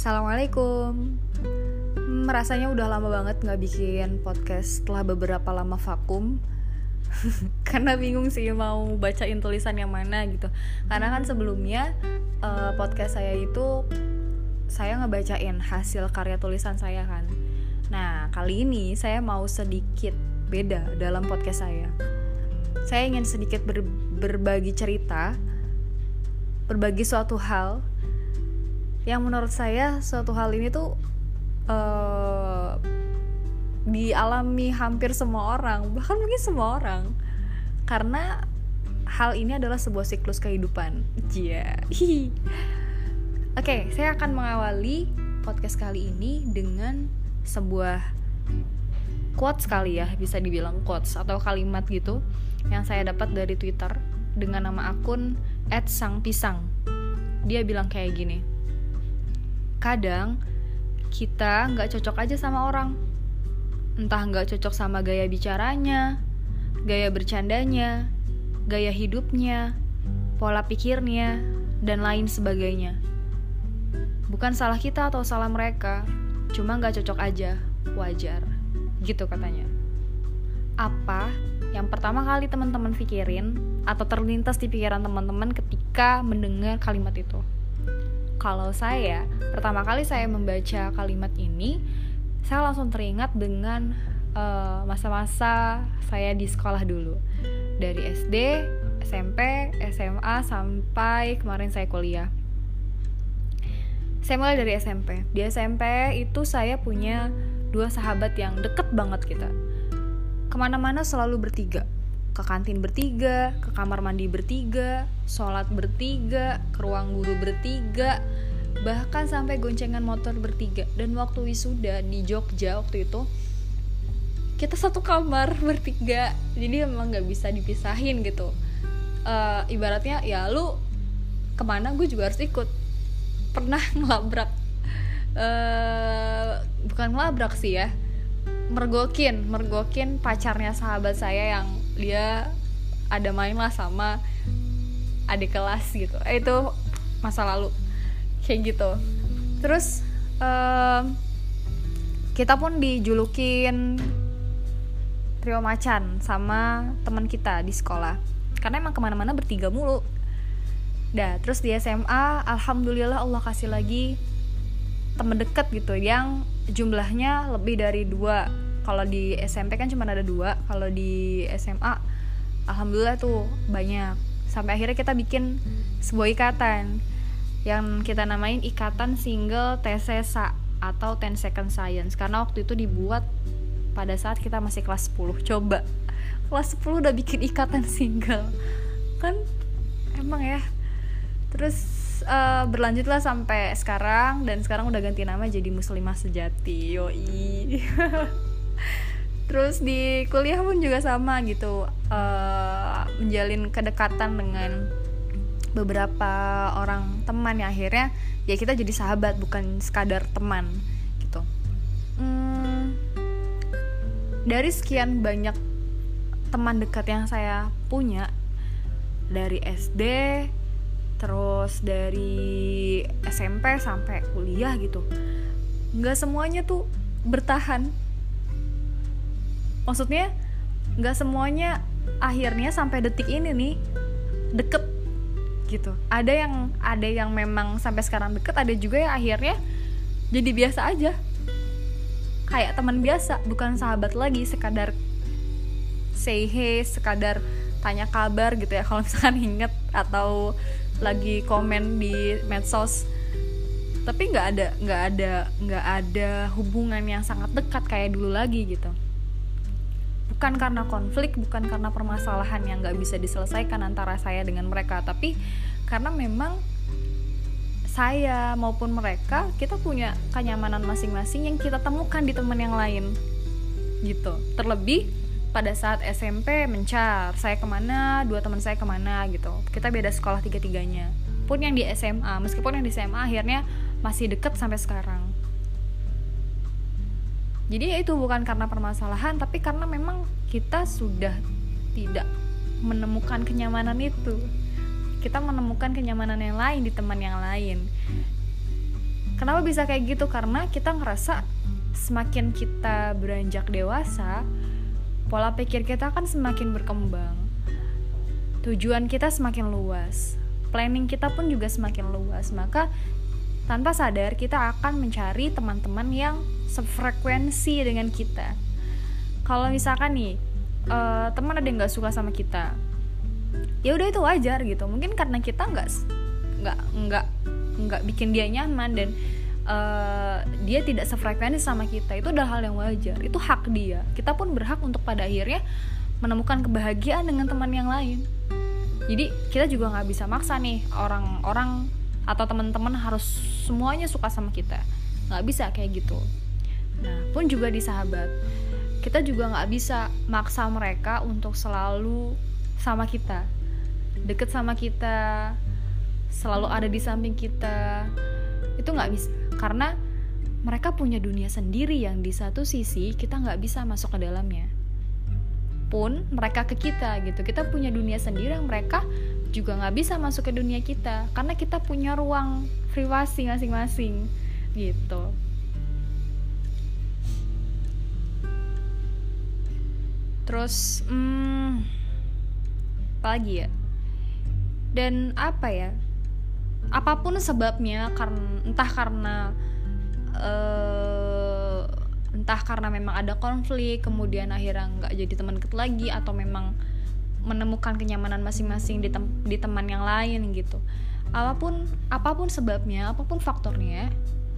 Assalamualaikum. Hmm, Rasanya udah lama banget gak bikin podcast setelah beberapa lama vakum. Karena bingung sih mau bacain tulisan yang mana gitu. Karena kan sebelumnya uh, podcast saya itu Saya ngebacain hasil karya tulisan saya kan. Nah kali ini saya mau sedikit beda dalam podcast saya. Saya ingin sedikit ber berbagi cerita Berbagi suatu hal yang menurut saya suatu hal ini tuh uh, dialami hampir semua orang bahkan mungkin semua orang. Karena hal ini adalah sebuah siklus kehidupan. Iya. Yeah. oke okay, saya akan mengawali podcast kali ini dengan sebuah quotes kali ya bisa dibilang quotes atau kalimat gitu yang saya dapat dari twitter dengan nama akun @sangpisang dia bilang kayak gini kadang kita nggak cocok aja sama orang. Entah nggak cocok sama gaya bicaranya gaya bercandanya gaya hidupnya pola pikirnya dan lain sebagainya. Bukan salah kita atau salah mereka cuma nggak cocok aja wajar gitu katanya. Apa yang pertama kali teman-teman pikirin atau terlintas di pikiran teman-teman ketika mendengar kalimat itu kalau saya pertama kali saya membaca kalimat ini saya langsung teringat dengan eh, masa-masa uh, saya di sekolah dulu. Dari SD SMP SMA sampai kemarin saya kuliah. Saya mulai dari SMP di SMP itu saya punya dua sahabat yang deket banget kita. Ke mana-mana selalu bertiga ke kantin bertiga, ke kamar mandi bertiga, sholat bertiga, ke ruang guru bertiga, bahkan sampai goncengan motor bertiga. Dan waktu wisuda di Jogja waktu itu, kita satu kamar bertiga, jadi emang nggak bisa dipisahin gitu. Uh, ibaratnya ya lu ke mana gue juga harus ikut. Pernah ngelabrak, uh, bukan ngelabrak sih ya, mergokin, mergokin pacarnya sahabat saya yang dia ada main lah sama adik kelas gitu. Eh, itu masa lalu. Kayak gitu. Terus um, kita pun dijulukin trio macan sama teman kita di sekolah. Karena emang ke mana-mana bertiga mulu. Dah terus di SMA alhamdulillah Allah kasih lagi temen deket gitu yang jumlahnya lebih dari dua kalau di SMP kan cuma ada dua. Kalau di SMA alhamdulillah tuh banyak. Sampai akhirnya kita bikin sebuah ikatan. Yang kita namain ikatan single TSSA atau 10 second science. Karena waktu itu dibuat pada saat kita masih kelas 10 coba. Kelas 10 udah bikin ikatan single. Kan emang ya. Terus uh, berlanjutlah sampai sekarang. Dan sekarang udah ganti nama jadi muslimah sejati. Yoi terus di kuliah pun juga sama gitu uh, menjalin kedekatan dengan beberapa orang teman ya. Akhirnya ya kita jadi sahabat bukan sekadar teman gitu. Hmm, dari sekian banyak teman dekat yang saya punya dari SD terus dari SMP sampai kuliah gitu nggak semuanya tuh bertahan maksudnya nggak semuanya akhirnya sampai detik ini nih deket gitu. Ada yang ada yang memang sampai sekarang deket ada juga yang akhirnya jadi biasa aja. Kayak teman biasa bukan sahabat lagi sekadar say hey sekadar tanya kabar gitu ya. Kalau misalkan inget atau lagi komen di medsos tapi nggak ada nggak ada nggak ada hubungan yang sangat dekat kayak dulu lagi gitu bukan karena konflik bukan karena permasalahan yang nggak bisa diselesaikan antara saya dengan mereka tapi karena memang saya maupun mereka kita punya kenyamanan masing-masing yang kita temukan di teman yang lain gitu. Terlebih pada saat SMP mencar saya ke mana? Dua teman saya ke mana? gitu. Kita beda sekolah tiga-tiganya. Pun yang di SMA meskipun yang di SMA akhirnya masih deket sampai sekarang jadi ya itu bukan karena permasalahan tapi karena memang kita sudah tidak menemukan kenyamanan itu. Kita menemukan kenyamanan yang lain di teman yang lain. Kenapa bisa kayak gitu? Karena kita ngerasa semakin kita beranjak dewasa pola pikir kita kan semakin berkembang. Tujuan kita semakin luas. Planning kita pun juga semakin luas. Maka tanpa sadar kita akan mencari teman-teman yang sefrekuensi dengan kita. Kalau misalkan nih uh, teman ada yang nggak suka sama kita ya udah itu wajar gitu. Mungkin karena kita nggak nggak nggak nggak bikin dia nyaman dan uh, dia tidak sefrekuensi sama kita itu adalah hal yang wajar. Itu hak dia. Kita pun berhak untuk pada akhirnya menemukan kebahagiaan dengan teman yang lain. Jadi kita juga nggak bisa maksa nih orang-orang atau teman-teman harus semuanya suka sama kita. Nggak bisa kayak gitu. Nah pun juga di sahabat kita juga nggak bisa maksa mereka untuk selalu sama kita. Deket sama kita selalu ada di samping kita. Itu nggak bisa karena mereka punya dunia sendiri yang di satu sisi kita nggak bisa masuk ke dalamnya. Pun mereka ke kita gitu. Kita punya dunia sendiri yang mereka juga nggak bisa masuk ke dunia kita karena kita punya ruang privasi masing-masing gitu. Terus hmm, apa lagi ya? Dan apa ya? Apa pun sebabnya karena entah karena uh, entah karena memang ada konflik kemudian akhirnya nggak jadi teman deket lagi atau memang menemukan kenyamanan masing-masing di, tem di teman yang lain gitu. Apa pun apa pun sebabnya apa pun faktornya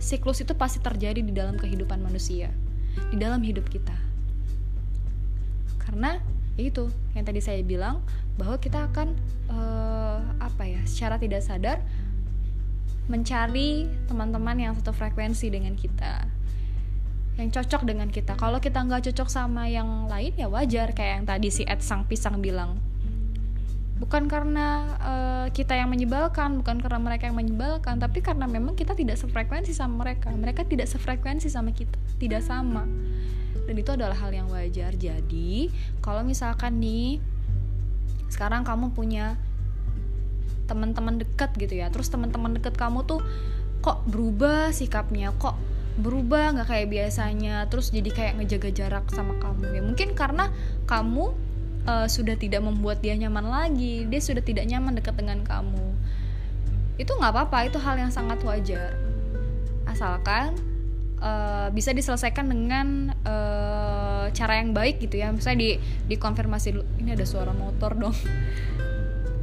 siklus itu pasti terjadi di dalam kehidupan manusia di dalam hidup kita. Karena ya itu yang tadi saya bilang bahwa kita akan uh, apa ya secara tidak sadar mencari teman-teman yang satu frekuensi dengan kita yang cocok dengan kita. Kalau kita nggak cocok sama yang lain ya wajar kayak yang tadi si Ed sang pisang bilang. Bukan karena uh, kita yang menyebalkan bukan karena mereka yang menyebalkan tapi karena memang kita tidak sefrekuensi sama mereka. Mereka tidak sefrekuensi sama kita tidak sama. Dan itu adalah hal yang wajar. Jadi kalau misalkan nih sekarang kamu punya teman-teman dekat gitu ya terus teman-teman dekat kamu tuh kok berubah sikapnya kok berubah nggak kayak biasanya. Terus jadi kayak ngejaga jarak sama kamu. Ya mungkin karena kamu uh, sudah tidak membuat dia nyaman lagi. Dia sudah tidak nyaman dekat dengan kamu. Itu nggak apa-apa itu hal yang sangat wajar. Asalkan uh, bisa diselesaikan dengan uh, cara yang baik gitu ya. Misalnya di dikonfirmasi dulu. Ini ada suara motor dong.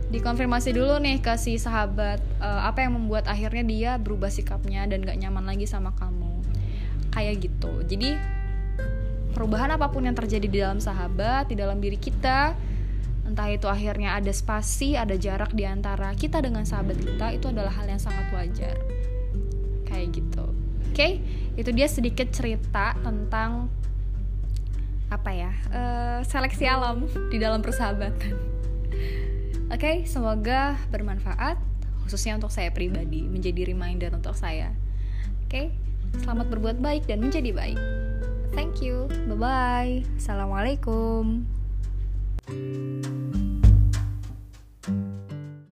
Dikonfirmasi dulu nih ke si sahabat uh, apa yang membuat akhirnya dia berubah sikapnya dan gak nyaman lagi sama kamu kayak gitu. Jadi perubahan apa pun yang terjadi di dalam sahabat di dalam diri kita entah itu akhirnya ada spasi ada jarak di antara kita dengan sahabat kita itu adalah hal yang sangat wajar. Kayak gitu. Oke? Okay? itu dia sedikit cerita tentang apa ya uh, seleksi alam di dalam persahabatan. Oke? Okay, semoga bermanfaat khususnya untuk saya pribadi menjadi reminder untuk saya. Oke? okay? Selamat berbuat baik dan menjadi baik. Thank you. Bye bye. Assalamualaikum. thank you